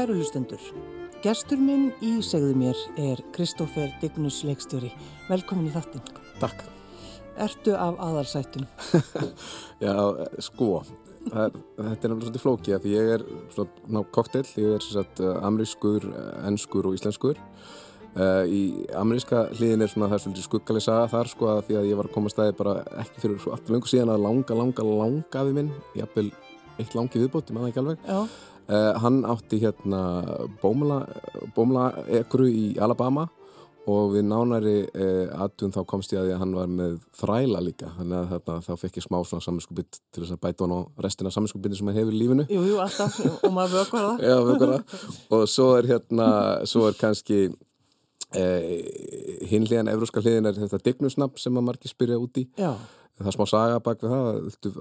Kæru lustendur, gestur minn í segðu mér er Kristófer Dignus leikstjóri. Velkomin í þáttin. Takk. Ertu af aðalsættum? Já, sko, þetta er náttúrulega svolítið flókið af því ég er svona koktel, ég er sagt, amerískur, ennskur og íslenskur. Uh, í ameríska hliðin er svona það er svolítið skuggaleg saga þar sko að því að ég var að koma stæði bara ekki fyrir svo alltaf lengur síðan að langa, langa, langa við minn, jafnvel eitt langi viðbót, ég maður ekki alveg. Já. Uh, hann átti hérna bómla ekru í Alabama og við nánari uh, aðtun þá komst ég að því að hann var með þræla líka. Þannig að þarna, þá fekk ég smá svona saminskupið til þess að bæta hann á restina saminskupið sem hann hefur í lífinu. Jú, jú, alltaf, og maður vökvar það. Já, vökvar það. Og svo er hérna, svo er kannski eh, hinn hliðan, evróska hliðin er þetta dignusnafn sem að margir spyrja út í. Já. Það er smá saga bak við það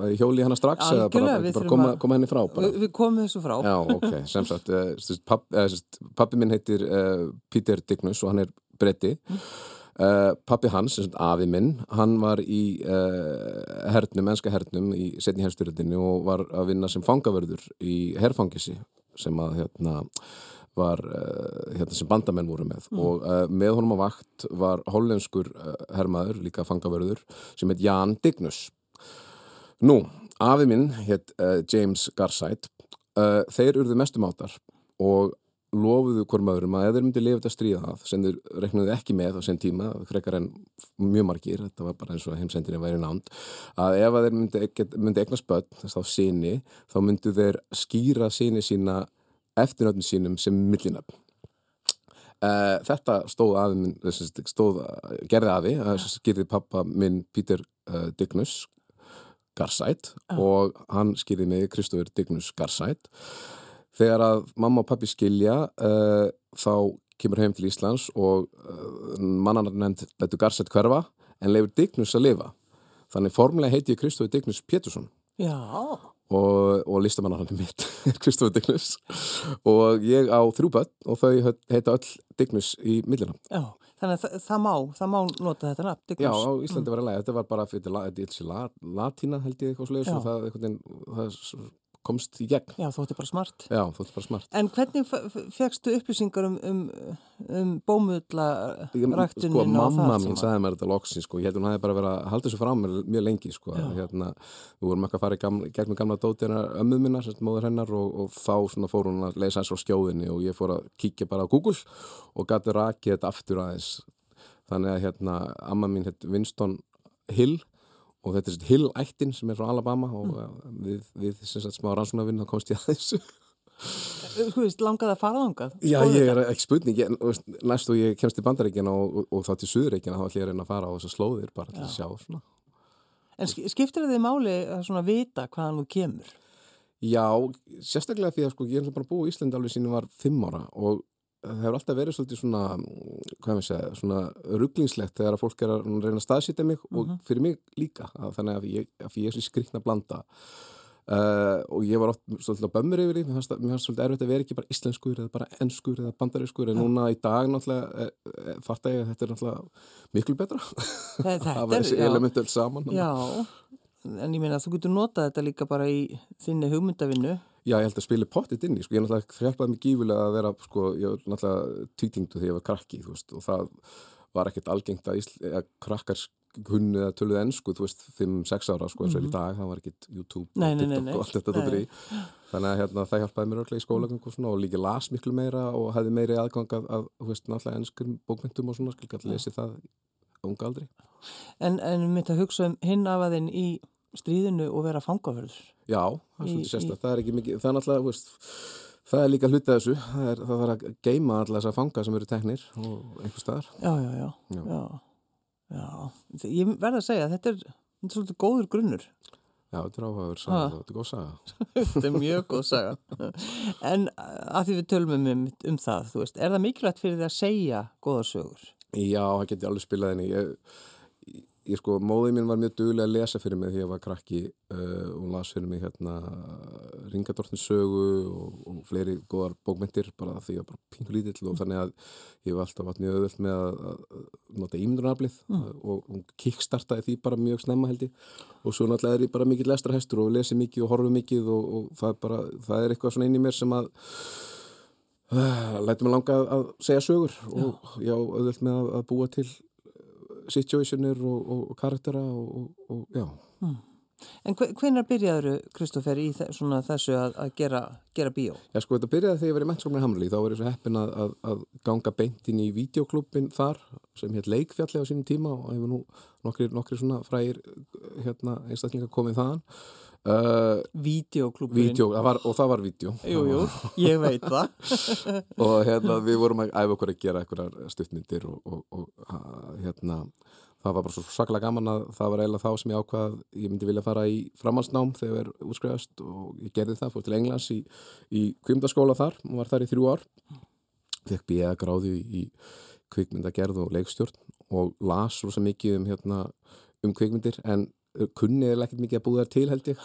að hjóli hana strax eða bara, Algjörlega, bara þurfum koma, að- koma henni frá bara? Við komum þessu frá. Já, ok, sem sagt, uh, papp, uh, pappi minn heitir uh, Peter Dignus og hann er bretti. Uh, pappi hans, sem sagt, afi minn, hann var í uh, hernum, ennska hernum í setni herstyrjöldinni og var að vinna sem fangavörður í herfangisi sem að hérna var uh, hérna sem bandamenn voru með. Og uh, með honum á vakt var hollenskur uh, hermaður, líka fangavörður sem heit Jan Dignus. Nú, afi minn hétt uh, James Garside. Þeir urðu mestumáttar og lofuðu hver maðurum að ef þeir myndi lifa þetta stríða það sem þeir reknuðu ekki með á sen tíma frekar en mjög margir þetta var bara eins og heimsendinni væri nánd að ef að þeir myndi, myndi eignast börn þess þá síni, þá myndu þeir skýra síni sína eftirnöfnum sínum sem millinöfn. Uh, þetta stóð afi minn, þessi, stóð, gerði afi, uh, skýrði pappa minn Peter uh, Dignus Garsætt og hann skýrði mig Kristófur Dignus Garsætt þegar að mamma og pappi skilja uh, þá kemur heim til Íslands og uh, mannan nefnd letur Garsætt hverfa en leifur Dignus að lifa. Þannig formulega heiti ég Kristófur Dignus Pétursson. Já. Og, og listamannarinn mitt Kristofur Dignus og ég á þrjú börn og þau heita öll Dignus í millina Já. Þannig að það, það má, það má nota þetta nafn, Dignus. Já, á Íslandi var að læga, þetta var bara fyrir la, la, latína held ég eitthvað sluðis Já. og það, það komst í gegn. Já, þótti bara smart. Já, þótti bara smart. En hvernig fegstu upplýsingar um, um, um ræktunin Sko, mamma mín sagði mér þetta loksin, sko, ég held hún hefði bara verið að halda þessu frá mér mjög lengi, sko, hérna, við vorum ekki að fara í gamla, gegnum gamla dótina ömmuð minna, sérst, móður hennar og, og þá svona fór hún að leysa eins frá skjóðinni og ég fór að kíkja bara á Google og gæti rakið þetta aftur aðeins, þannig að hérna, amma mín heit Winston Hill og þetta er sérst Hill-ættin sem er frá Alabama og mm. við, við sem sagt smá rannsónavinn þá komst ég að þessu. Þú veist, langaði að fara þangað? Já, ég er ekki spurning, ég, þú veist, næst og ég kemst til bandaríkina og, og, og þá til Suðuríkina þá ætlum ég að reyna að fara á þessar slóðir bara til að sjá svona. En sk- skiptir þið máli að svona vita hvaðan þú kemur? Já, sérstaklega því að sko ég er bara búið í Íslandi alveg sínum var fimm ára og það hefur alltaf verið svolítið svona, hvað ég segja, svona rugglingslegt þegar að fólk er að reyna að staðsýta mig og fyrir mig líka, að þannig að ég, að ég er svo skrikna blanda. Uh, og ég var oft svolítið á bömmur yfir því, mér fannst, svolítið erfitt að vera ekki bara íslenskur eða bara ennskur eða bandarískur en núna í dag náttúrulega e, e, fatta ég að þetta er náttúrulega miklu betra. Að vera þessi elementu alls saman. Já, en ég meina að þú getur notað þetta líka bara í þinni hugmyndavinnu. Já, ég held að spila pottit inn í, sko, ég náttúrulega hjálpaði mig gífulega að vera, sko, ég var náttúrulega tvítingdu þegar ég var krakki, þú veist, og það var ekkert algengt að, Ísl að krakkar kunni að töluðu ennsku, þú veist, 5-6 ára, sko, eins og er í dag, það var ekkert YouTube Mhm. Nei, og nei, nei, TikTok nei. og allt þetta dóttir í. Þannig að hérna, það hjálpaði mér örglega í skólagöngu og svona og líka las miklu meira og hefði meiri aðgang að, að þú veist, náttúrulega ennskum bókmyndum og svona, skil gæti lesið það unga aldri. En, en mitt að hugsa um hinn af að þinn í stríðinu og vera fangavörður. Já, það er svolítið sérstætt, það er ekki mikið, það er náttúrulega, veist, það er líka hluti af þessu, það, er, það þarf að geima alla þessa fanga sem eru teknir og einhver staðar. Já, já, já. Já. já. já. Ég verð að segja að þetta er, þetta er svolítið góður grunnur. Já, þetta er áhugaður Ha. saga, þetta er góð saga. þetta er mjög góð saga. En að því við tölum um, um það, þú veist, er það mikilvægt fyrir þið að segja góðar sögur? Já, það geti alveg spilað henni. Ég, sko, móðið mín var mjög duglega að lesa fyrir mig þegar ég var krakki uh, og las fyrir mig hérna Ringadortins sögu og, og fleiri góðar bókmyndir bara því ég var bara pínur lítill og þannig að ég var alltaf vatt mjög öðvöld með að, að nota ímyndunaraflið og, og kickstartaði því bara mjög snemma held ég. Og svo náttúrulega er ég bara mikill lestrahestur og lesi mikið og horfi mikið og, og það, er bara, það er eitthvað svona inn í mér sem að uh, læti mig langa að, að segja sögur og já, auðvöld með að, að búa til situationir og, og, og karaktera og, og já. En hvenar byrjaður, Kristófer, í þessu að, að gera, gera bíó? Já, sko, þetta byrjaði þegar ég var í mennskóminu Hamli þá var ég svo heppin að, að, að ganga beint inn í videoklubbin þar sem hétt Leikfjalli á sínum tíma og hefur nú nokkri, nokkri svona frægir hérna, einstaklingar komið þaðan uh, var, og það var vídeo Jú, jú, ég veit það. Og hérna við vorum að æfa okkur að gera einhverjar stuttmyndir og, og, og að, hérna það var bara svo saklega gaman að það var eiginlega þá sem ég ákvað ég myndi vilja fara í framhalsnám þegar ég er útskrifast og ég gerði það, fór til Englands í, í kvímdaskóla þar og var þar í þrjú ár. Fekk býja gráði í kvikmyndagerð og leikstjórn og las rosa mikið um, hérna, um kvikmyndir en kunnið er ekkert mikið að búða til held ég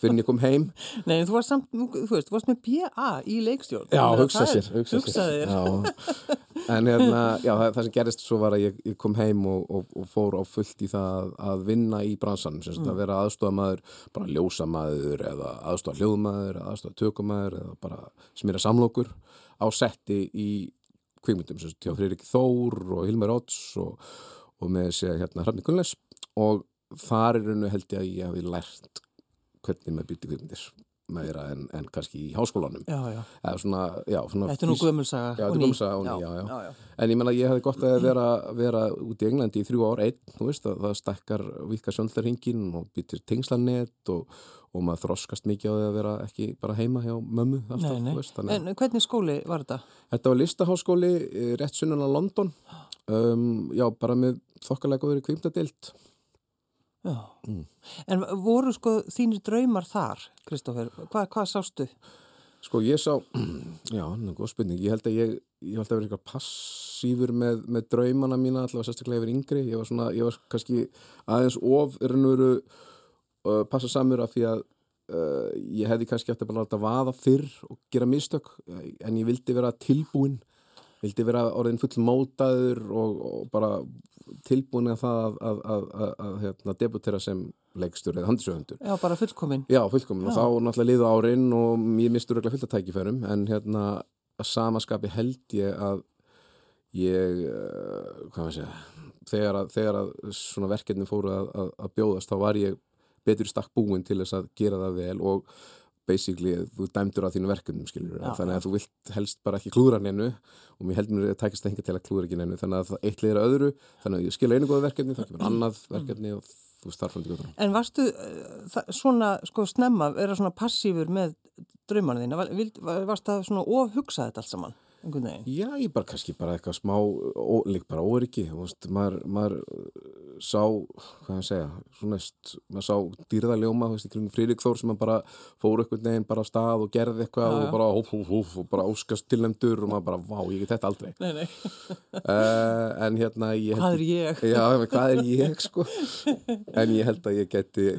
fyrir ég kom heim. Nei, þú varst samt, þú veist, þú varst með PA í leikstjórn. Já, hugsa sér, hugsa sér. Já. En hérna, já, það, sem gerist svo var að ég, ég kom heim og, og, og fór á fullt í það að, vinna í bransanum, sem sagt að vera aðstofamaður bara ljósamaður eða aðstofa hljóðmaður, eða aðstofa tökumaður eða bara smýra samlokur á setti í kvikmyndum sem sagt hjá Friðrik Þór og Hilmar Odds og, og með þessi hérna Hrafni Gunnles og þar er rauninu held ég að ég hafi lært hvernig maður býtti kvikmyndir meira en, en kannski í háskólanum þetta er nú gömulsaga og er og. En ég menna ég hefði gott að vera, vera út í Englandi í þrjú ár einn, veist, að það stakkar vika sjöndlarhingin og býtir tengslanett og, og maður þroskast mikið á því að vera ekki bara heima hjá mömmu alltaf, Nei, nei. veist. En hvernig skóli var þetta? Þetta var listaháskóli eh, rétt sunnan á London, um, já, bara með þokkalega góður í kvimtadild. Mm. En voru sko þínir draumar þar, Kristófer? Hvað, hvað sástu? Sko ég sá, já, það er góð spurning, ég held að ég, ég held að vera eitthvað passífur með, með draumana mína, allavega sérstaklega yfir yngri, ég var svona, ég var kannski aðeins of, er hann veru uh, passa samur af því að uh, ég hefði kannski bara að láta vaða fyrr og gera mistök, en ég vildi vera tilbúin, vildi vera orðin full mótaður og, og bara tilbúin að það að, að, að, að, hérna, debutera sem leikstur eða handisöfundur. Já, bara fullkomin. Já, fullkomin og þá náttúrulega liðu árin og ég mistur fullt að tækifærum en hérna að samaskapi held ég að ég, uh, hvað maður segja þegar að, þegar að svona verkefni fóru að, að, að bjóðast þá var ég betur stakk búin til þess að gera það vel og basically þú dæmdur á þínu verkefnum skilur Já. þannig að þú vilt helst bara ekki klúra neinu og mér heldur mér að tækist það hinga til að klúra ekki neinu þannig að það eitt leiðir að öðru þannig að ég skilja einu góða verkefni, það kemur annað verkefni og þú frá því En varstu uh, það- svona, sko, snemma, vera svona passífur með draumarna þína? Varstu það svona ofhugsað þetta allt saman? Einhvern veginn? Já, ég bara kannski bara eitthvað smá ó, lík bara óryggi, maður, maður uh, sá, hvað ég segja svona maður sá dýrðaljóma þú veist, í kringum Friðrik Þór sem maður bara fór einhvern veginn bara á stað og gerði eitthvað og bara húf, húf, húf og bara óskast tilnæmdur og maður bara, vá, ég get þetta aldrei Nei, nei. uh, en hérna ég Hvað er ég? Já, hvað er ég, sko en ég held að ég geti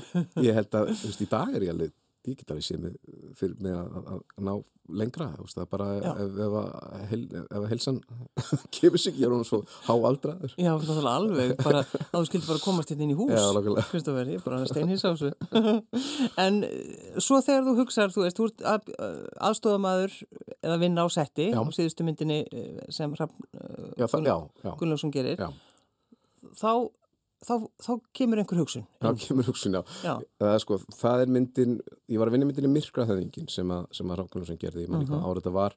ég held að, þú veist, í dag er ég alveg ég get alveg séð fyrir mig að, að, ná lengra, veist, bara Já. ef, ef, að, hel, helsan kemur sig, ég er hún svo háaldraður Já, alveg, bara, að þú skildi bara komast hérna inn í hús. Kristófer, ég er bara þessu. en eh, svo þegar þú hugsar, þú veist, þú ert að, aðstofamaður eða vinna á setti Já. á síðustu myndinni eh, sem Gunnlaugsson gerir, já, þá, þá, þá kemur einhver hugsun. það kemur hugsun, já Já, það er sko, það er myndin ég var að vinna myndinni Myrkrahöðingin sem að, að Ráknarlöfsson gerði, ég man ekki Mhm. hvað ára þetta var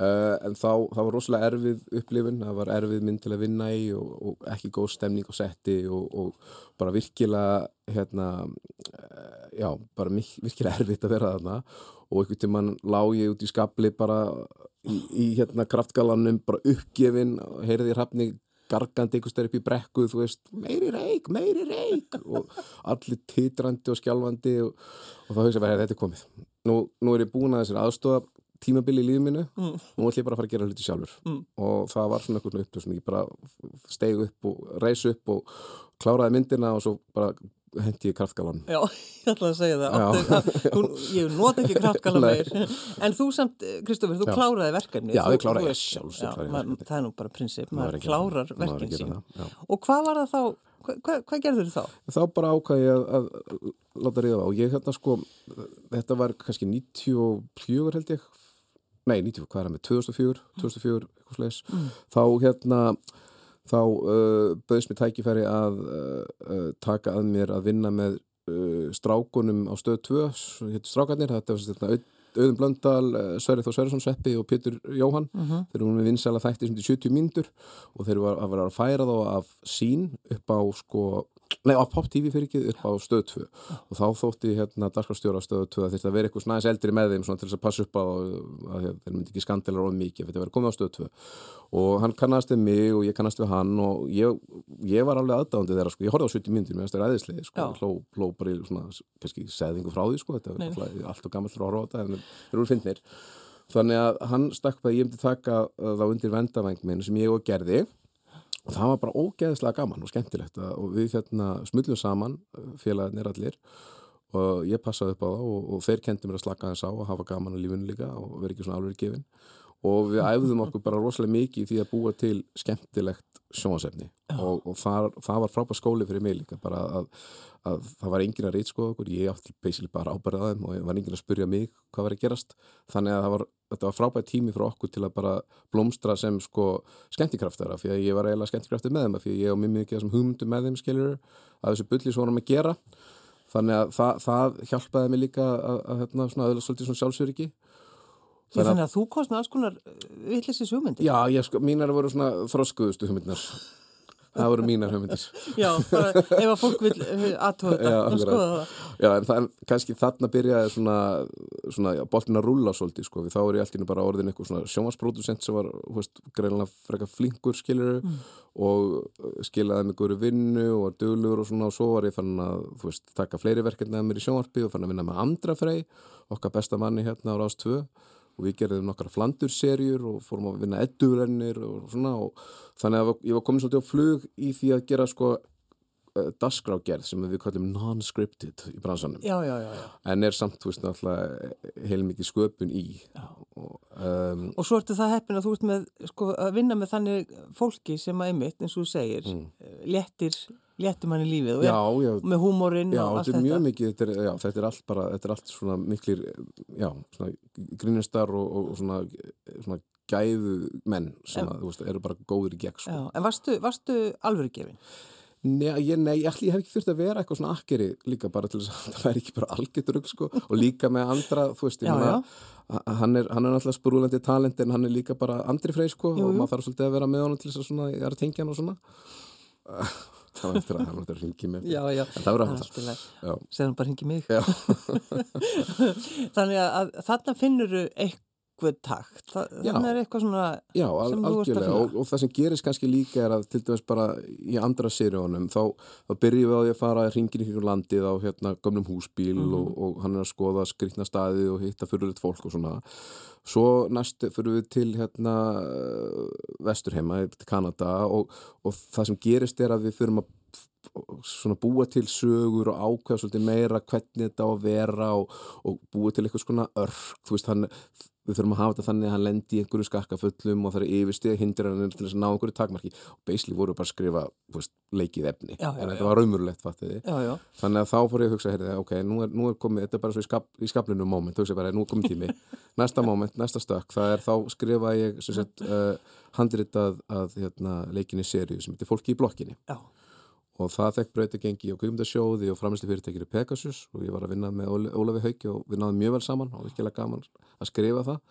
uh, en þá, það var rosalega erfið upplifun, það var erfið mynd til að vinna í og, og ekki góð stemning á setti og, og bara virkilega hérna uh, já, bara mik, virkilega erfitt að vera þarna og einhvern tímann lá ég út í skabli bara í, í hérna kraftgalanum, bara uppgefin heyrði hrafni gargandi einhvers þegar upp í brekku, þú veist, meiri reik, meiri reik og allir titrandi og skjálfandi og, og þá hugsa ég bara, "Heyrðu, þetta er komið. Nú, nú er ég búin að þessir aðstofa tímabili í lífið mínu, Mm. nú ætlum ég bara að fara að gera hluti sjálfur Mm. og það var svona einhvern upptöð sem ég bara steig upp og reis upp og kláraði myndina og svo bara hendi ég kraftgalan. já, ég ætla að segja það. Já. Áttu, að, hún, ég nota ekki kraftkala Nei. meir. En þú samt, Kristófer, þú Já. kláraði verkefni. Já, Þú- ég kláraði, verkefni. Það er nú bara prinsip, Maður maður klárar er verkefni sín. Og hvað var það þá, hvað, hvað, gerður þú þá? þá bara ákvæði að, að láta ríða á og ég hérna sko þetta var kannski 94 held ég nei 94, hvað er það með, 2004 2004, eitthvað slags þá hérna þá uh, bauðs mér tækifæri að uh, taka að mér að vinna með uh, strákunum á stöð 2 héttu strákarnir, þetta var þetta auð Auðun Blöndal, Sverrið Þór Sverjason Sveppi og Pétur Jóhann. Þeir eru með vinsæla þætti sem til 70 mínútur og þeir eru að vera að færa þá af sín upp á sko nei, á Pop TV fyrir ekki upp á stöð 2 og þá þótti hérna dagskrafstjóra á stöð 2 að þetta veri eitthvað snæðis eldri með þeim svona til þess að passa upp á að, að þeir myndi ekki skandilar of mikið þetta verið komið á stöð 2 og hann kannast við mig og ég kannast við hann og ég, ég var alveg aðdáðandi þeirra sko, ég horfði á 70 myndir með þessari æðislega sko, hló, hló bara í svona kannski seðingu frá því sko, þetta er allt og gammal frá að þetta en þeir eru fyndnir. Þannig að hann stakk að ég myndi taka uh, þá undir vendavæng minn sem ég og gerði og það var bara ógeðislega gaman og skemmtilegt að- og við hérna smullum saman félagarnir allir og ég passaði upp á það og, og þeir kendi mér að slaka þess á og hafa gaman á lífinu líka og vera ekki svona alveg gefin. Og við æfðum okkur bara rosalega mikið í því að búa til skemmtilegt sjónasefni og, og það, það var frábær skóli fyrir mig líka bara að, að það var enginn að reytskoða okkur, ég átti basically bara ábærið að þeim og það var enginn að spurja mig hvað var að gerast. Þannig að það var, þetta var frábær tími fyrir okkur til að bara blómstra sem sko skemmtikraftara því að ég var eiginlega skemmtikraftur með þeim því að ég á mjög mikið þessum hugmyndum með þeim skiljur að þessu bulli svo vorum að gera. Þannig að það, það hjálpaði mig líka að, að hérna svona aðeins svolítið svona sjálfsöryggi. Já, þannig að þú komst með alls konar vittlisins hugmyndir. Já, ég sko, mínar voru svona þroskuðustu hugmyndinar það voru mínar hugmyndir. Já, bara ef að fólk vil aðtóða þetta, Já. Já, en það, kannski þarna byrjaði svona, svona að rúlla svolítið, sko, þá er ég alltaf bara orðin eitthvað svona sjónvarspródusent sem var, greinlega frekar flinkur, skilur og uh, skilaði mig góri vinnu og var duglugur og svona og svo var ég fann að, þú veist, taka fleiri verkefni að mér í sjónvarpi og fann að vinna með Andra Frey, okkar besta manni hérna á Rás 2 og við gerðum nokkra flandurserjur og fórum að vinna eddurennir og svona og þannig að ég var komin svolítið á flug í því að gera sko dasgrágerð sem við kallum non-scripted í bransanum Já, já, já, já. en er samt, þú veist, náttúrulega heilmikið sköpun í og, um, Og svo ertu það heppin að þú ert með, sko, að vinna með þannig fólki sem að einmitt, eins og þú segir, mm. léttir, léttir manni lífið og já, er já, með húmórin já, og allt þetta er þetta. mjög mikið þetta er, já, þetta er allt bara, þetta er allt svona miklir, já, svona grínistar og, og, og svona, svona gæðu menn sem að, þú veist, eru bara góður í gegn, sko. Já, en varstu, varstu alvöru gefin? Nei, ég, nei, ég, hef ekki þurft að vera eitthvað svona akkeri líka bara til þess að það væri ekki bara algjörður sko, og líka með andra, þú veist, Já, að- hann er, hann er náttúrulega sprúlandi talent en hann er líka bara andri frey sko, Jú, og jú. maður þarf svolítið að vera með honum til þess að svona, ég er að tengja hann og svona það var eftir að hann var eftir að ringi mig Já, já. en það var að lagi. Já. Segðum bara hingi mig. Já. Þannig að, að þarna finnur þú eitthvað takt. Það, Já. þarna er eitthvað svona, Já, al algjörlega og, og það sem gerist kannski líka er að til dæmis bara í andra sériunum þá, þá byrjum við á því að fara hringin í ykkur landið á hérna gömlum húsbíl Mhm. og, og hann er að skoða skrýtna staði og hitta fyrirleitt fólk og svona svo næst fyrir við til hérna vesturheima, til Kanada og, og það sem gerist er að við fyrir að svona búa til sögur og ákveða svolítið meira hvernig þetta á að vera og, og búa til eitthvað svona örk, þú veist, hann við þurfum að hafa þetta þannig að hann lendi í einhverju skakkafullum og það er yfirstíð hindir hann til þess að ná einhverju takmarki. Og basically voru bara að skrifa veist, leikið efni, Já, já, en þetta var raumurlegt fattiði, þannig að þá fór ég að hugsa heyrði, ok, nú er, nú er komið, þetta er bara svo í, skap, í skapninu moment, hugsa bara, nú er komið tími. Næsta moment, næsta stökk, það er þá skrifa ég uh, handritað að hérna, leikinni seríu sem heitir Fólki í blokkinni. Já, og það fekk breytagengi og kvikmyndasjóði og framlýslu fyrirtækinu Pegasus og ég var að vinna með Ólafi Hauki og við náðum mjög vel saman og virkilega gaman að skrifa það.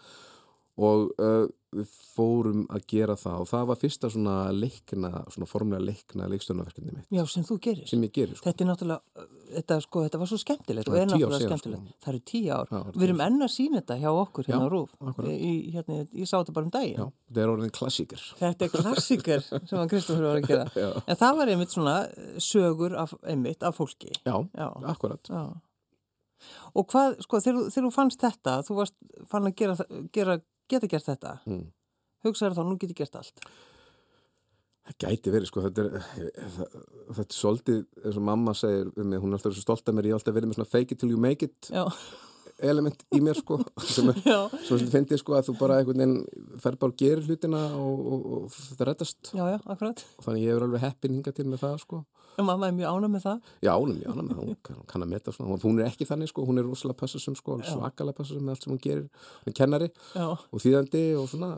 Og uh, við fórum að gera það og það var fyrsta svona leikna, svona formlega leikna leikstjórnaverkefni mitt já, sem þú gerir. sem ég gerir sko. Þetta er náttúrulega, þetta, sko, þetta var svo skemmtilegt og er er náttúrulega síðan, skemmtilegt. sko. Það eru tíu ár. Já, eru Við erum enn að sína þetta hjá okkur hérna á Rúf. hérna, ég sá þetta bara um daginn. Já, þetta er orðin klassíker Þetta er klassíker sem hann Kristofur var að gera. Já. En það var einmitt svona eh, sögur af, einmitt af fólki. Já, Já. akkurat Já. Og hvað, sko, þegar þú fannst þetta, þú varst fann að gera, gera, geta gert þetta, mm. hugsaður þá, nú get ég gert allt. Það gæti verið, sko, þetta er, það, þetta er svolítið, eins og mamma segir um mig, hún er alltaf stolt af mér, ég hef alltaf verið með svona fake it till you make it Já, element í mér, sko, sem er, sem finnst ég sko að þú bara fer bara og gerir hlutina og, og, og þetta rettast já, já, akkurat. og þannig ég er alveg heppin hinga til með það sko mamma er mjög ána með það. Já, hún er mjög ánægð með það, hún kann, kann að meta svona. Hún er ekki þannig sko, hún er rosalega passasum sko, svakalega passasum með allt sem hún gerir hún er kennari Já. og þýðandi og svona.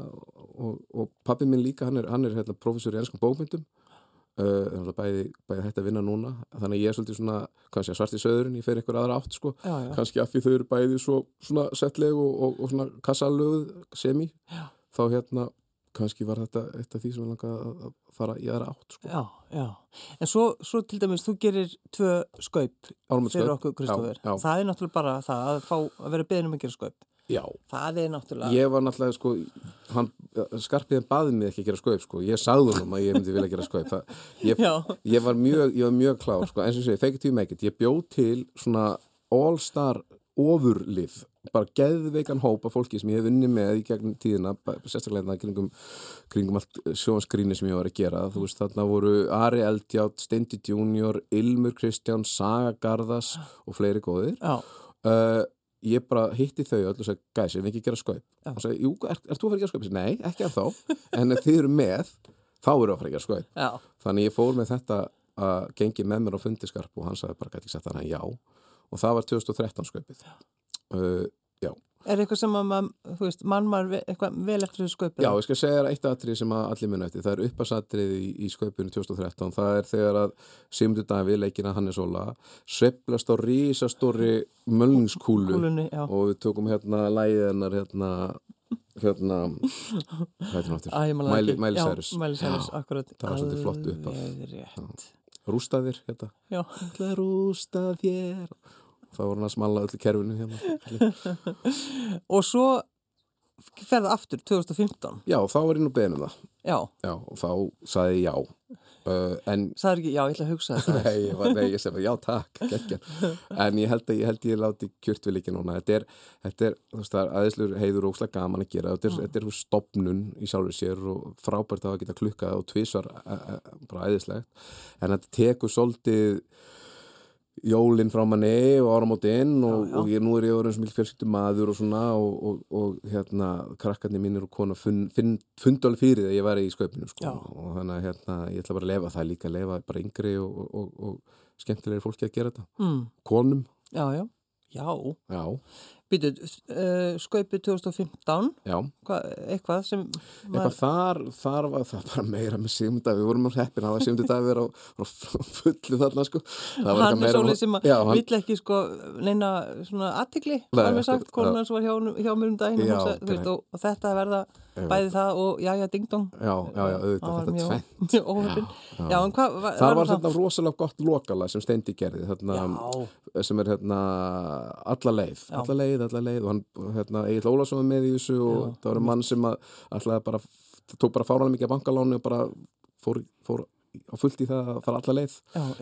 Og, og pappi minn líka, hann er, hann er hérna, professor í ennskum bókmyndum uh, bæði, bæði hægt að vinna núna. Þannig að ég er svolítið svona, kannski að svart í söðurinn ég fer einhver aðra átt sko. Já, já. kannski af því þau eru bæði svo svona settleg og, og, og svona kassalöguð semi, Já. þá hérna kannski var þetta eitt af því sem ég langaði að fara í aðra átt sko. Já, já. En svo, svo til dæmis, þú gerir tvö skaup fyrir okkur, já. Það er náttúrulega bara það að, fá, að vera beðin um að gera skaup. Já, Það er náttúrulega... ég var náttúrulega sko, hann, skarpiðan baði mig ekki að gera skaup sko, ég sagði hann að ég myndi vilja gera skaup það, ég, ég var mjög, ég var mjög klár sko, eins og sé, fake it you make it, ég bjóð til svona all star ofurlif, bara geðveikan hóp af fólki sem ég hef unni með í gegnum tíðina, sérstaklega hérna kringum, kringum allt sjónskríni sem ég var að gera. Þú veist, þarna voru Ari Eldjátt Steindi Junior, Ilmur Kristján Saga Garðas og fleiri góðir. Uh, ég bara hitti þau öll og sagði, gæs, ef við ekki gera skaup og sagði, jú, er, er þú að fara að gera skaup? Nei, ekki af þá, en þið eru með þá eru að fara að gera skaup þannig ég fór með þetta að gengi með mér á fundiskarp og hann sagði bara, gæti ekki sagt þannig já og það var 2013 skaupið uh, já, er eitthvað sem að mann, þú veist, mann maður eitthvað vel eftir þessu skaupið? já, ég skal segja þér eitt atrið sem að allir munna eftir, það er uppasatrið í, í skaupinu 2013, það er þegar að Sigmundur Davíð, leikina Hannes Óla sveplast á rísastóri mölningskúlu og við tókum hérna lægið hennar hérna hérna? Æ, það Mæli, Særus Mæli Særus, akkurat. það var svolítið flott upp af. Alveg rétt. Rústaðir hérna. Já, ætla að rústa þér. Þá voru hann að smala öllu kerfinu hérna. Og svo ferða aftur 2015. já, þá var ég nú beðin um það. Já, já, og þá saði ég já uh, en sagði ekki, já, ég ætla að hugsa þetta. Nei, ég var, nei, ég segi bara, já, takk, geggja. En ég held að ég, held ég láti kjört við líka núna. Þetta er, þetta er, þú veist, það er aðeinslur heiður og óslega gaman að gera. Þetta er, þetta er stopnun í sjálfur sér og frábært að geta klukkað og tvísvar bara aðeinslegt. En þetta tekur svolítið jólinn frá manni og áramótinn og, og ég, nú er ég orðin sem mikil fjölskyldu maður og svona og, og, og hérna krakkarnir mínir og kona fund, fund, fundu alveg fyrir það að ég var í skaupinu sko. Og þannig að hérna, ég ætla bara að lefa það líka að lefa bara yngri og, og, og skemmtilegri fólki að gera þetta. Mm, konum, já, já. Já, já, býtu, uh, skaupið 2015, já hva, eitthvað sem... eitthvað þar, þar var það bara meira með Davíð, við vorum á hreppin það var er á, á fullu þarna sko. Það var hann er svolítið sem að hann- vill ekki sko neina svona aðtikli Nei, alveg sagt, já. konan hans var hjá, hjá mér um daginn og, Já, hún sagði, veist, og, og þetta verða. Bæði það og já, já, ding dong. Já, já, já, auðvitað þetta mjög óhefn já, en hvað var, Það? var þetta rosalega gott lokala sem Steindi gerði þarna, sem er hérna alla leið, alla leið, alla leið og hann, hérna, Egil Ólafsson var með í þessu og það var mann sem alltaf bara, tók bara fáralega mikið af bankalánu og bara fór, fór á fullt í það að fara alla leið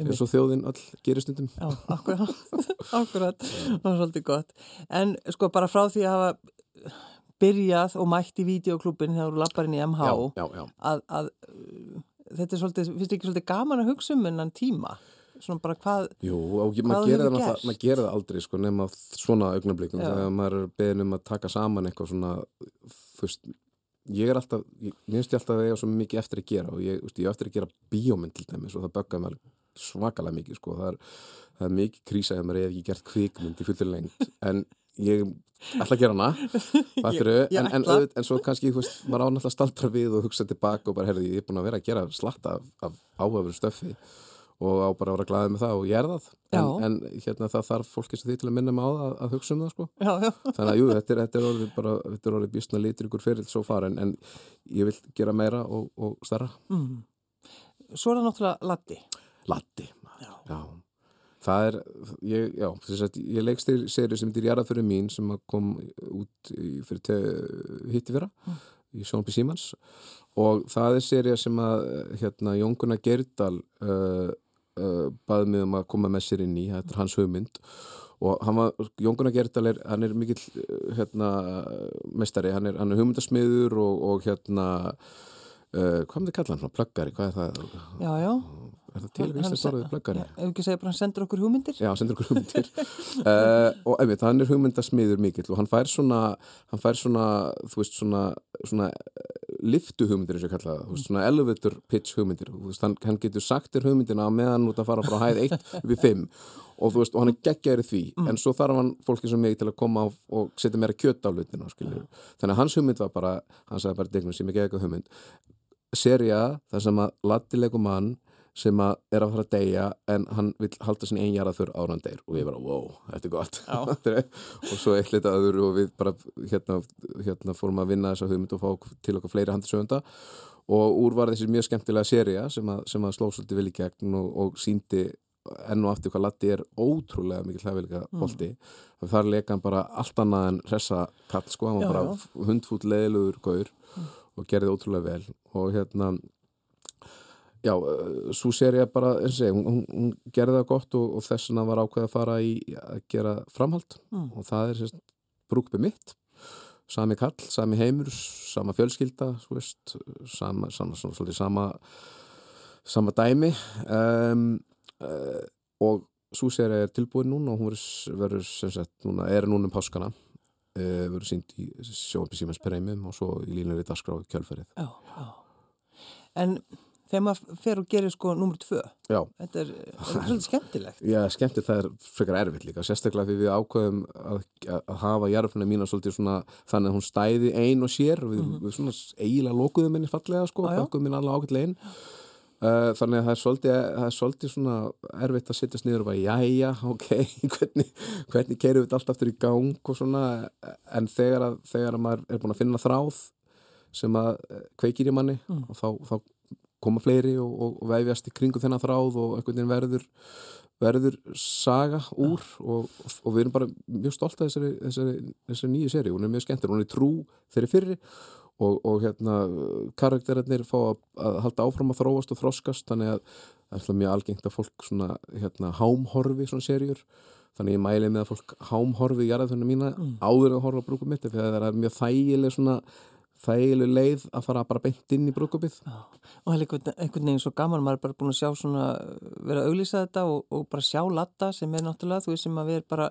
eins og þjóðin öll gerir stundum. Já, akkurat, akkurat, það var svolítið gott. En sko bara frá því að hafa byrjað og mætt í videoklubin þegar þú lappar inn í MH, já, já, já. að, að uh, þetta er svolítið, finnst ekki svolítið gaman að hugsa um ennan tíma? Svona bara hvað, Jú, og ég- maður gerir það gerir það aldrei sko nema svona augnablikum þegar maður er beðin um að taka saman eitthvað svona veist, ég er alltaf ég, finnst ég alltaf að eiga svo mikið eftir að gera og ég, veist, ég á eftir að gera bíómynd til dæmis og það böggar mér svakalega mikið sko, það er, það er mikið krísa ef maður er ekki gert kvikmynd í fullur lengt en ég ætla að gera hana. En, en, auðvitað- en svo kannski, veist, maður á náttúrulega að staldra við og hugsa tilbaka og bara, herði, ég er búin að vera að gera slatta af, af áhafur stöffi og á bara að vera glaðið með það og ég er það. En, en hérna það þarf fólki sem því til að minna mig á það að, hugsa um það sko. Já, já, þannig að jú, þetta er, þetta er orðið bara þetta er orðið bísna litur ykkur fyrir svo far en, en ég vil gera meira og, og starra mm. Svo er það náttúrulega Latti. Latti, Já. já það er, ég, já, þess að ég leikst til seri sem þetta er jarðað fyrir mín sem að kom út í, fyrir hitti fyrra Mm. í Sjónpi Símans og það er serið sem að hérna Jónguna Gerdal uh, uh, baði mig um að koma með sér inn í, þetta er hans hugmynd og hann var, Jónguna Gerdal er, hann er mikill uh, hérna mestari, hann er, hann er hugmyndasmiður og, og hérna uh, hvað með þið kalla hann, plöggari, hvað er það? Já, já. Er það til Íslands orðið plöggari? Já, ef ekki segja bara hann sendur okkur hugmyndir. Já, sendur okkur hugmyndir uh, og einmitt, hann er hugmyndasmiður mikill og hann fær svona hann fær svona, þú veist, svona, svona eh, liftu hugmyndir eins og kalla það, veist, svona elevator pitch hugmyndir, þú veist, hann, hann getur sagt þér hugmyndina meðan út að fara frá hæð 1 við 5 og þú veist, og hann er geggjaður í því mm. en svo þarf hann fólki sem mig til að koma og setja meira kjöt á hlutina, skiljur mm. þannig að hans hugmynd var bara, hann sagði bara degnum sem ekki eitthvað hugmynd seria þar sem að lattilegu mann sem að er að fara að deyja en hann vil halda sinni einjarað fyrir áran deyr. Og við bara, wow, þetta er gott. Og svo eitt litið aður og við bara hérna, hérna fórum að vinna þessa hugmynd og fá til okkar fleiri handisöfunda og úr var þessi mjög skemmtilega seria sem að, sem að sló svolítið vel í gegn og, og síndi enn og aftur hvað Latti er ótrúlega mikið hlæfilega bolti. Mm. þar leika hann bara allt annað en hressa kall sko, hann var bara hundfút leiðilegur gaur mm. og gerði ótrúlega vel. Og hérna Já, eh, svo sér ég bara, segi, hún, hún gerði það gott og, og þess vegna var ákveð að fara í að gera framhald mm. og það er sérst brúkbið mitt, sami kall, sami heimur, sama fjölskylda, veist, sama, sama, svona, sama, sama dæmi um, uh, og svo sér ég tilbúin núna og hún verður, sem sagt, núna, er núna um páskana, uh, verður sínt í sjónbíð símans premjum og svo í línur í dasgráðu kjölferið. Já, já. En þegar maður fer og gerir sko nummer tvö Já. þetta er, er svolítið skemmtilegt Já, skemmtilegt það er frekar erfitt líka sérstaklega því við ákveðum að, að hafa jarfuna mína svolítið svona þannig að hún stæði ein og sér við, mm -hmm. við svona eiginlega lókuðum henni fallega sko, bökum henni alveg ákveld einn uh, þannig að það er svolítið, það er svolítið svona erfitt að sittast niður og bara jæja, ok, hvernig, hvernig keirum við allt aftur í gang og svona en þegar að, þegar að maður er búin að finna þráð sem að kveikir í manni mm. og þá, þá koma fleiri og, og, og vefjast í kringu þennan þráð og einhvern veginn verður verður saga úr og, og við erum bara mjög stolt af þessari, þessari, þessari nýju séri, hún er mjög skemmtir hún er trú þeirri fyrri og hérna karakterinnir fá að, að halda áfram að þróast og þroskast þannig að það er mjög algengt að fólk svona hérna hámhorfi svona serjur þannig ég mæli með að fólk hámhorfi í jarðafjörnum mína mm. áður að horfa á brúkum mitt þegar það er mjög þægileg svona þægileg leið að fara bara beint inn í brúkupið og það er einhvern veginn svo gaman maður er bara búin að sjá svona vera að auglýsa þetta og, og bara sjá latta sem er náttúrulega þú veist sem að við erum bara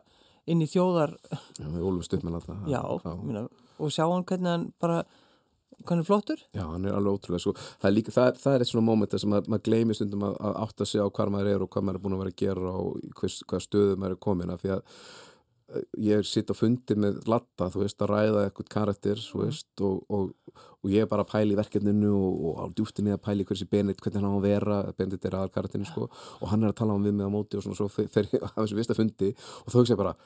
inn í þjóðar Já, við ólumst upp með latta. Já, minna, og sjá hann hvernig hann bara hvernig flottur. Já, hann er alveg ótrúlega sko. það, er líka, það, er, það er eitt svona móment sem að, maður gleymir stundum að, að átta sig á hvað maður er og hvað maður er búin að vera að gera og hvað stöðu maður er komin að því að ég sitt á fundi með latta, þú veist, að ræða eitthvað karakter, þú mhm. veist, og, og, og ég er bara að pæli í verkefninu og, og á djúftinni að pæli hversi Benit, hvernig hann á að vera Benit er aðal karakterinu, sko og hann er að tala um við með á móti og svona, svo fer ég að þessu vista fundi og þá hugsa ég bara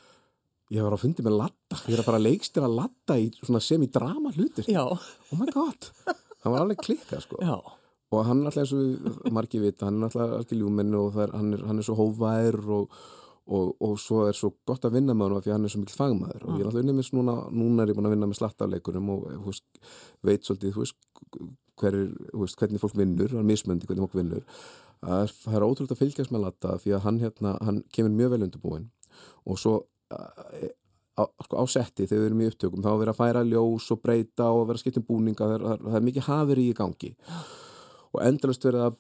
ég var á fundi með latta, ég er að bara leikstir að latta í svona semi-drama hlutir Já. oh my god, hann var alveg klikkað, sko Já. og hann er alltaf eins og margi vita, hann er alltaf alveg ljúmennu og er, hann, er, hann er svo hóvæður og og, og svo er svo gott að vinna með hann því hann er svo mikil fagmaður. Og ég er alltaf unnið með núna, núna er ég búin að vinna með slattafleikurum og veist, veit svolítið veist, hver er, veist, hvernig fólk vinnur hann er mismöndi hvernig fólk vinnur. Að það er ótrúlega að fylgjast með Latta því að hann, hérna, hann kemur mjög vel undirbúin og svo á, sko, á setti þegar við erum í upptökum þá er verið að færa ljós og breyta og vera skipt um búninga það er, það er mikið hafur í gangi. Og endalust verið að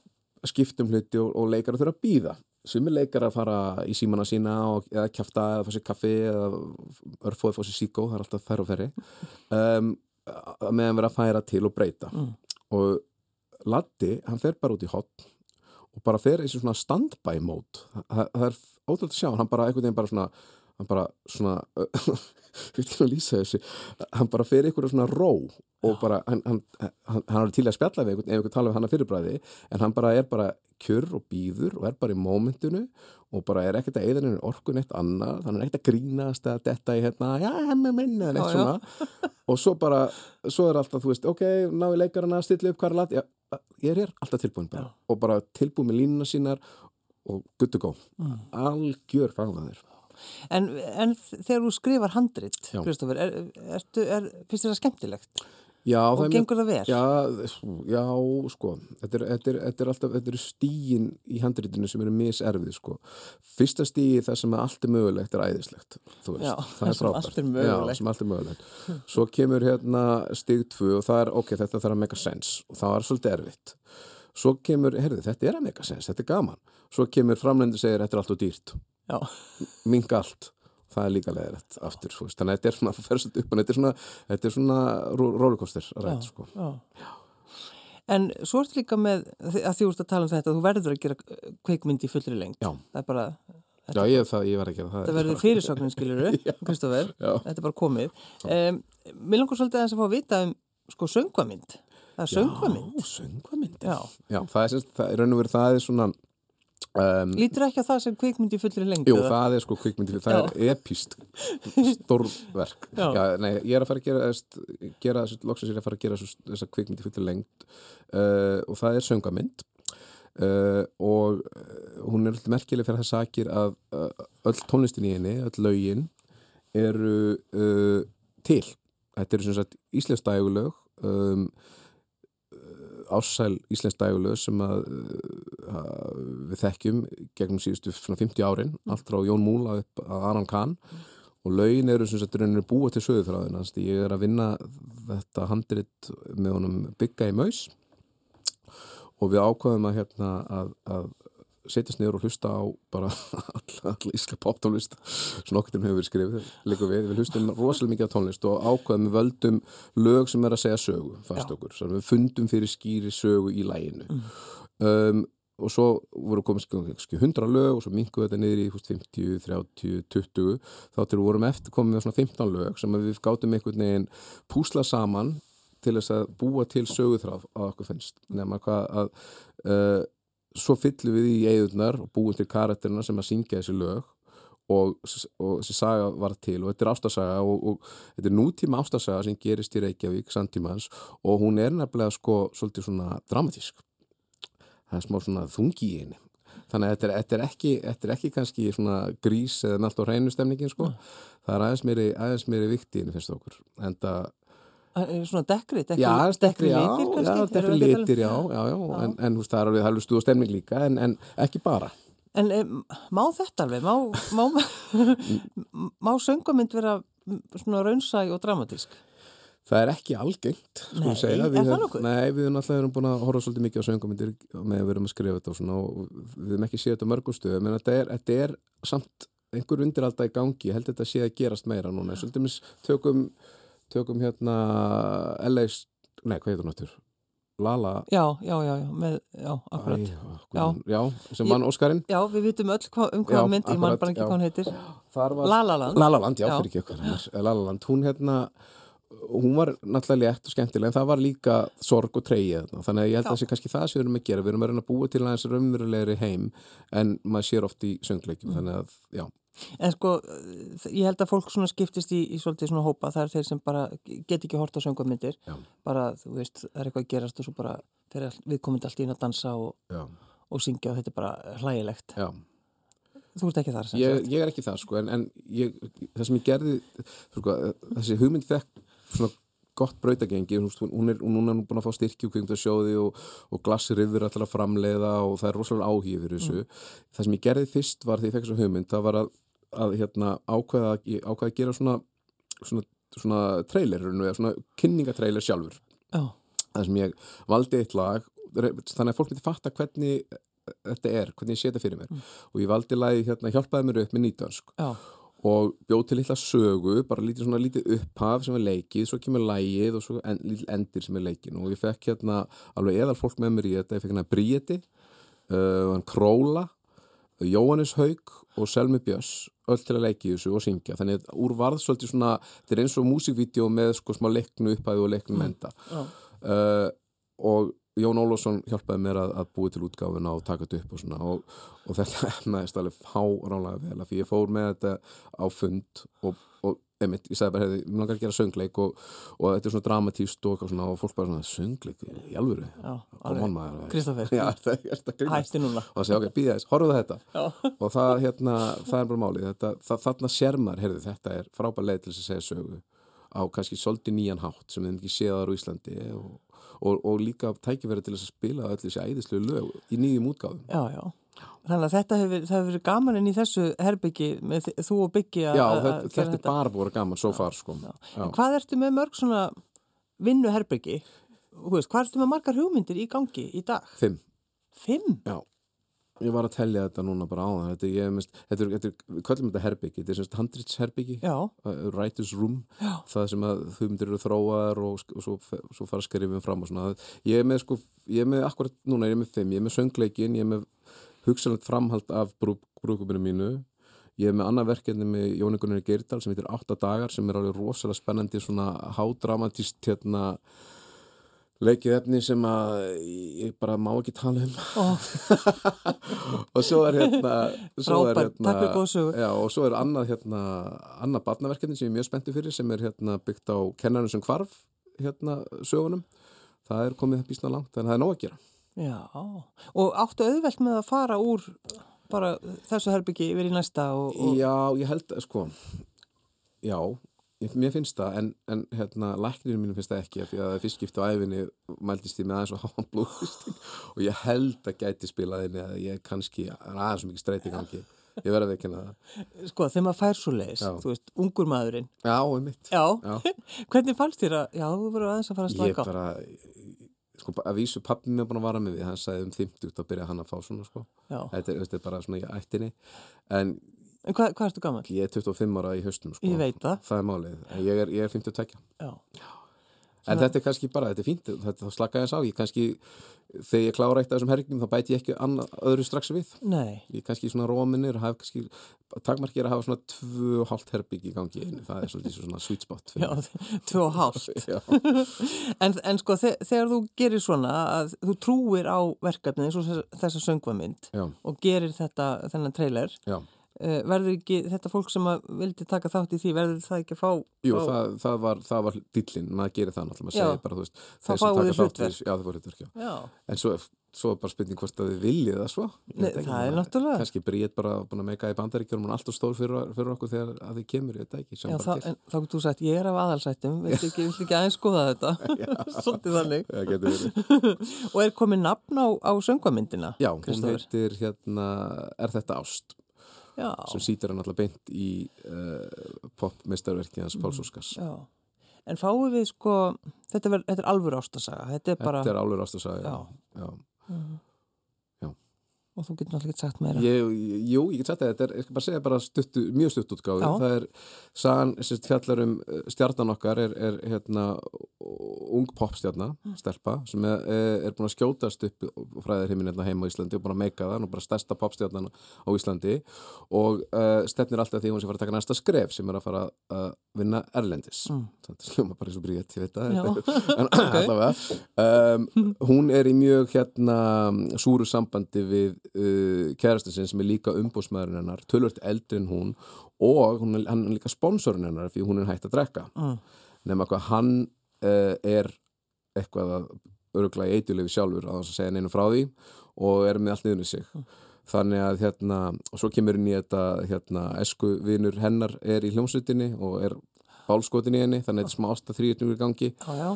skiptum hluti og, og leikar þurfa að býða sumir leikar að fara í símana sína og, eða kæfta eða fá sér kaffi eða örfóði fá sér síkó, það er alltaf þær og ferri um, meðan vera að færa til og breyta. Mm. og Latti, hann fer bara út í hotn og bara fer í svona stand-by mód það, það er ótrúlega að sjá hann bara, einhvern veginn bara svona hann bara svona þessi, hann bara fer ykkur svona ró og bara, hann, hann, hann, hann er til að spjalla við einhvern, ef einhvern tala um hann að fyrirbræði en hann bara er bara kjör og býður og er bara í mómentinu og bara er ekkert að eða orkun eitt annað, þannig er ekkert að grínast að detta í hérna, já, hemmi minna en eitt svona. Og svo bara svo er alltaf, þú veist, ok, ná í leikarana stilla upp hvað lat, já, ég er hér alltaf tilbúin bara, já. og bara tilbúin með línuna sínar og guttu gó mm. algjör fagðaður En, en þegar þú skrifar handrit, Kristófur, er, er, er, finnst þér það skemmtilegt? Já, og það gengur það vel? Já, já sko, þetta er, þetta, er, þetta er alltaf, þetta er stígin í handritinu sem eru miserfið, sko. Fyrsta stígi það sem allt er mögulegt er æðislegt, þú veist, já, það er frábært. Er. Já, sem allt er mögulegt. Svo kemur hérna stíg tvö og það er, ok, þetta þarf að make a sense og það er svolítið erfitt. Svo kemur, herði, þetta er að make a sense, þetta er gaman. Svo kemur framlendur segir, þetta er allt og dýrt. Já. Mink allt. það er líka leðilegt aftur, veist, þannig að þetta er svona það fer svolítið upp en þetta er svona, þetta er svona rollercoaster rætt, sko Já. En svo ertu líka með, að því úrst að tala um þetta, þú verður að gera kveikmynd í fullri lengt. Já. Það er bara, Já, ég, það, ég var að gera það þetta verður fyrirsögnin, skiluru, Kristoffer. Já. Þetta er bara komið. Um, mér langar svolítið aðeins að fá að vita um, sko, söngvamynd. Það er söngvamynd. Já, söngvamynd Já. Já, það er það er raun og verið, það er svona um, Lítur ekki að það sem kveikmynd í fullri lengt? Jú, það er sko kvikmyndi, það er epíst stórverk. Nei, ég er að fara að gera, gera loksins er ég að fara að gera þessa kvikmyndi fyrir lengt uh, og það er söngamynd uh, og uh, hún er alltaf merkileg fyrir það sakir að öll tónlistin í henni, öll lögin eru uh, til. Þetta eru sem sagt íslensk dægulög um, ássæl íslensk dægulög sem að uh, við þekkjum gegnum síðustu svona 50 árin allt frá Jón Múla upp að Aran Kahn. Og lögin eru sem sagt rauninu búa til sögurþráðina þannig að ég er að vinna þetta handrit með honum bygga í maus. Og við ákvaðum að hérna að, að setjast niður og hlusta á bara alla, alla ísla poptónlist sem okkur hefur verið skrifið líka við, við hlustum rosalega mikið á tónlist og ákvaðum við völdum lög sem er að segja sögu fast okkur, við fundum fyrir skýri sögu í læginu um, og svo voru komið skil, 100 lög og svo minkuðu þetta niður í fúst, 50, 30, 20 þá til við vorum eftir komið með svona 15 lög sem við gátum einhvern veginn púsla saman til þess að búa til söguþráð að okkur finnst. Nema hvað að uh, svo fyllum við í eigðunar og búum til karakterina sem að syngja þessi lög og, og þessi saga var til og þetta er ástasaga og, og þetta er nútíma ástasaga sem gerist í Reykjavík samtímans og hún er nefnilega sko svolítið svona dramatísk. Það er smá svona þungi í henni. Þannig að þetta er, þetta er, ekki, þetta er ekki kannski svona grís eða á hreinu stemningin sko, það er aðeins meiri, aðeins meiri vikti inn finnst okkur en það Svona dekkri, dekkri, Já, dekkri, já, litir já, að tala um- litir, já, já, já, en, en það er alveg, það er alveg stuð og stemning líka, en, en ekki bara. En um, má þetta alveg? Má, má, má söngvamynd vera svona raunsæg og dramatísk? Það er ekki algengt, sko Nei, að segja. er Við það nokkuð? Nei, við alltaf erum búin að horfa svolítið mikið á söngumindir með að við erum að skrifa þetta og svona og við erum ekki séð þetta mörgum stöðum, en þetta er, þetta er samt einhver undir alltaf í gangi, ég held þetta sé að gerast meira núna. Svolítið mis tökum, tökum hérna LA, nei, hvað heitur náttúr? Lala, Já, já, já, já, með, já, akkurat. Æ, já. já, sem vann Óskarinn. Já, við vitum öll hva, um hvað Já, mynd, ég man akkurat, bara ekki hvað hann heitir. Lalaland. Lalaland, já, fyrir ekki eitthvað Lalaland, hún hérna hún var náttúrulega létt og skemmtileg en það var líka sorg og treyið þannig að ég held að Já. það sé kannski það sem við erum að gera við erum að reyna að búa til aðeins raunverulegri heim en maður sér oft í Mm. söngleikjum þannig að, já, En sko, ég held að fólk svona skiptist í, í svolítið svona hópa, það er þeir sem bara get ekki hort á söngvamyndir, Já. bara, þú veist, það er eitthvað að gerast og svo bara við komum allt í inn að dansa og, og syngja og þetta er bara hlægilegt. já. Þú ert ekki þar sem Ég, sagt. ég er ekki það sko en, en ég, það sem ég gerði sko, þessi hugmynd fekk svona gott brautagengi, hún er, hún er nú búin að fá styrki og kvingt að sjóði og, og glassi rifur allar að framleiða og það er rosalega áhugið fyrir þessu. Það sem ég gerði fyrst var því ég fekk þessu hugmynd, það var að, að hérna, ákveða, ákveða að gera svona, svona, svona trailer, svona kynningatrailer sjálfur. Já, Það sem ég valdi eitt lag, þannig að fólk myndi fatta hvernig þetta er, hvernig ég sé þetta fyrir mér. Og ég valdi lagi, hérna, hjálpaði mér upp með nýtönsk. Já, og bjóð til litla sögu, bara lítið svona lítið upphaf sem er leikið, svo kemur lægið og svo en, lítil endir sem er leikin og ég fekk hérna alveg eðal fólk með mér í þetta, ég fekk hérna Bríeti, uh, Króla, Jóhannes Haug og Selmi Björns, öll til að leiki þessu og syngja, þannig að úr varð svolítið svona, þetta er eins og músikvídeó með sko smá leiknu upphæðu og leiknu menda já. uh, og Jón Ólafsson hjálpaði mér að, að búi til útgáfuna og taka þetta upp og svona. Og, og þetta efnaðist alveg fáránlega vel af því ég fór með þetta á fund og, og einmitt, ég sagði bara hefði, mér langar að gera söngleik og, og þetta er svona dramatíst og, svona, og fólk bara svona, söngleik? Í alvöru? Er grínast. Hætti núna. og það segja, ok, býða þess, horfðu þetta. Já. og það, hérna, það er bara málið. Þetta, það, þarna sér maður, heyrðu, þetta er frábær leið til þess að segja sögu á kannski svolítið nýjan hátt sem við ekki séð þar á Íslandi og, og, og líka tækifæri til þess að spila öll þessi æðislu lög í nýjum útgáðum Já, já. Þannig að þetta hefur, verið gaman inn í þessu herbyggi með þú og byggi að Já, þetta, þetta er bara búið gaman svo far sko. Já. Já. En hvað ertu með mörg svona vinnu herbyggi? Hvað ertu með margar hugmyndir í gangi í dag? Fimm, Fimm? já Ég var að tellja þetta núna bara á það. Þetta, ég, mest, þetta, er, þetta er, við köllum þetta herbyggi. Þetta er semst handritsherbyggi, Já, writer's room. Já. Það sem að hugmyndir eru þróaðar og, og svo, svo fara skrifin fram og svona. Ég er með, sko, ég er með akkurat núna, ég er með fimm. Ég er með söngleikin, ég er með hugsanlegt framhald af brú, brúkupinu mínu. Ég er með annað verkefni með Jóni Gunnar Geirdal sem heitir Átta dagar sem er alveg rosalega spennandi svona hádramatist hérna leikið efni sem að ég bara má ekki tala um og svo er hérna svo er, fyrir góða sögu. já, og svo er annað hérna annað barnaverkefni sem ég er mjög spenntið fyrir sem er hérna byggt á kennarinn sem hvarf hérna sögunum það er komið ísna langt en það er nóg að gera já. Og áttu auðvelt með að fara úr bara þessu herbyggi yfir í næsta og, og Já, ég held að sko já, ég, mér finnst það en, en hérna, læknirinn mínu finnst það ekki af því að fyrst skipti á æfinni mæltist ég með aðeins og háan blóðfisting og ég held að gæti spilaðinni að ég kannski, aðeins mikið streyti gangi ég verði að veikina það sko þegar maður fær svo leiðis, þú veist, ungur maðurinn. Já, um mitt Já, Já. hvernig fannst þér að, já, þú verður aðeins að fara að Ég slaka á. bara, sko, að vísu pappi mér búin að vara með því, hann sagði um 50 þá byrja hann að fá svona, sko. Þetta er, þetta er bara svona í ættinni. En en hvað, hvað ertu gammal? ég er 25 ára í haustum, sko. Ég veit það. Það er málið, ég er, ég er 52 Já, En þetta er kannski bara, þetta er fínt, þetta þá slaka ég sá, ég kannski, þegar ég klára eitt af þessum herringnum, þá bæti ég ekki annað, öðru strax við. nei, Ég kannski svona róminir, hafa kannski, takmarki er að hafa svona tvö og hálft herbyggi í gangi, einu. það er svolítið svona sweet spot. já, tvö og hálft. Já, En, en sko þe þegar þú gerir svona að þú trúir á verkefni eins og þessa- þessa söngvamynd já, og gerir þetta, þennan trailer, já. Uh, verður ekki þetta fólk sem vildi taka þátt í því, verður það ekki að fá... Jú, fá það, það, var, það var dillin, maður gerir það náttúrulega, maður segir bara, þú veist, þeir sem taka þátt í Já, það voru hlutverk, já. En svo, svo er bara spurning hvort að þið viljið það svo. Nei, það er náttúrulega. Kannski Bríett bara búin að meika í bandaríkjum, er alltaf stór fyrir, fyrir okkur þegar að þið kemur, ég veit ekki, sem já bara það, en þá getur þú sagt, ég er af aðalsættum, viltu ekki, ekki aðeins skoða þetta? Og er komið nafn á, á söngvamyndina? Já, hún heitir hérna, er þetta ást Já, sem sýtir hann alltaf beint í uh, popmeistarverki hans Páls Óskars. já. En fáum við sko, þetta, þetta er alvur ástasaga, þetta er bara, Þetta er álur ást að sagja. Já. Já. og þú getur náttúrulega ekki sagt meira. Ég, jú, ég get sagt það, þetta er, ég skal bara segja bara stuttu, mjög stutt útgáfi. Já. Það er, sagan, sérst, fjallar um uh, stjarnan okkar er, er hérna ung popstjarna, stelpa, sem er, er búin að skjótast upp fræðarheimin hérna heima á Íslandi og búin að meika það, nú bara stærsta popstjarnan á Íslandi og uh, stefnir alltaf því að hún sé fara að taka næsta skref sem er að fara að vinna Erlendis. Mm. Þetta sljóma bara eins og veit það. Já. en allavega um, hún er í mjög hérna súru sambandi við uh, kærasta sinn sem er líka umbúsmaðurinn hennar tölvört eldri en hún og hún er, hann er líka sponsorinn hennar því hún er hægt að drekka Mm. nema hvað hann uh, er eitthvað að öruglega í eitulegu sjálfur að þess að segja neinu frá því og er með allt niður í sig. Þannig að hérna, og svo kemur í þetta hérna, esku vinur hennar er í hljómsveitinni og er bálskotin í henni, þannig að þetta er smá ásta þrýrnum í gangi. Já, já,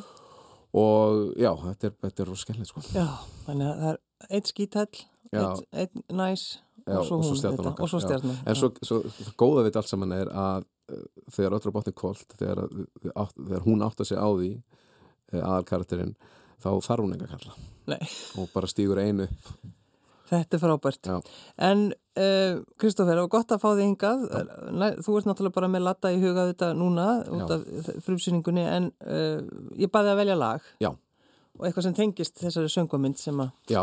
og já, þetta er, þetta er skemmilegt sko. já, þannig að það er eitt skítall, Já. eitt, eitt næs og svo, svo stjarnan en svo, svo það góða við þetta allt saman er að þegar öllur bátni kvólt þegar, þegar hún átt að segja á því uh, aðal karakterinn þá þarf hún ekki að kalla Nei, og bara stígur einu þetta er frábært. Já. En uh, Kristófer, það var gott að fá þig hingað. Næ- Þú ert náttúrulega bara með latta í huga þetta núna út Já. af frumsýningunni en uh, ég baði að velja lag Já. og eitthvað sem tengist þessari söngvamynd sem, já,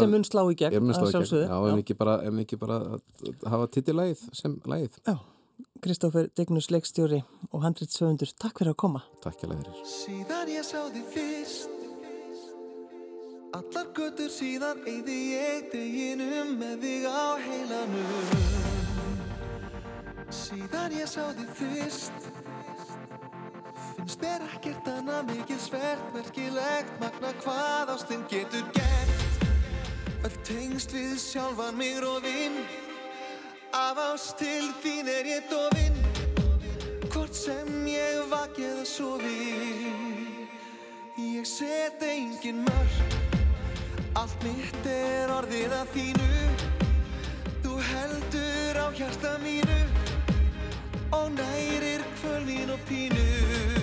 sem mun slá í gegn. ég mun slá í gegn, já, ef ekki bara, ef ekki bara hafa titillægið sem lægið Já. Kristófer Dignus leikstjóri og handrit sögundur, takk fyrir að koma. takk ég fyrir. Síðan ég sá þig fyrst Allar götur síðan eyði ég deginum með þig á heilanum. Síðan ég sá þig fyrst Finnst mér ekkert annað mikil svert Merkilegt magna hvað ástinn getur gert. Öll tengst við sjálfan mig róðinn Af ást til þín er ég dofinn. Hvort sem ég vaki eða sofi Ég set engin mörg Allt mitt er orðið að þínu. Þú heldur á hjarta mínu. Og nærir kvöl mín og pínu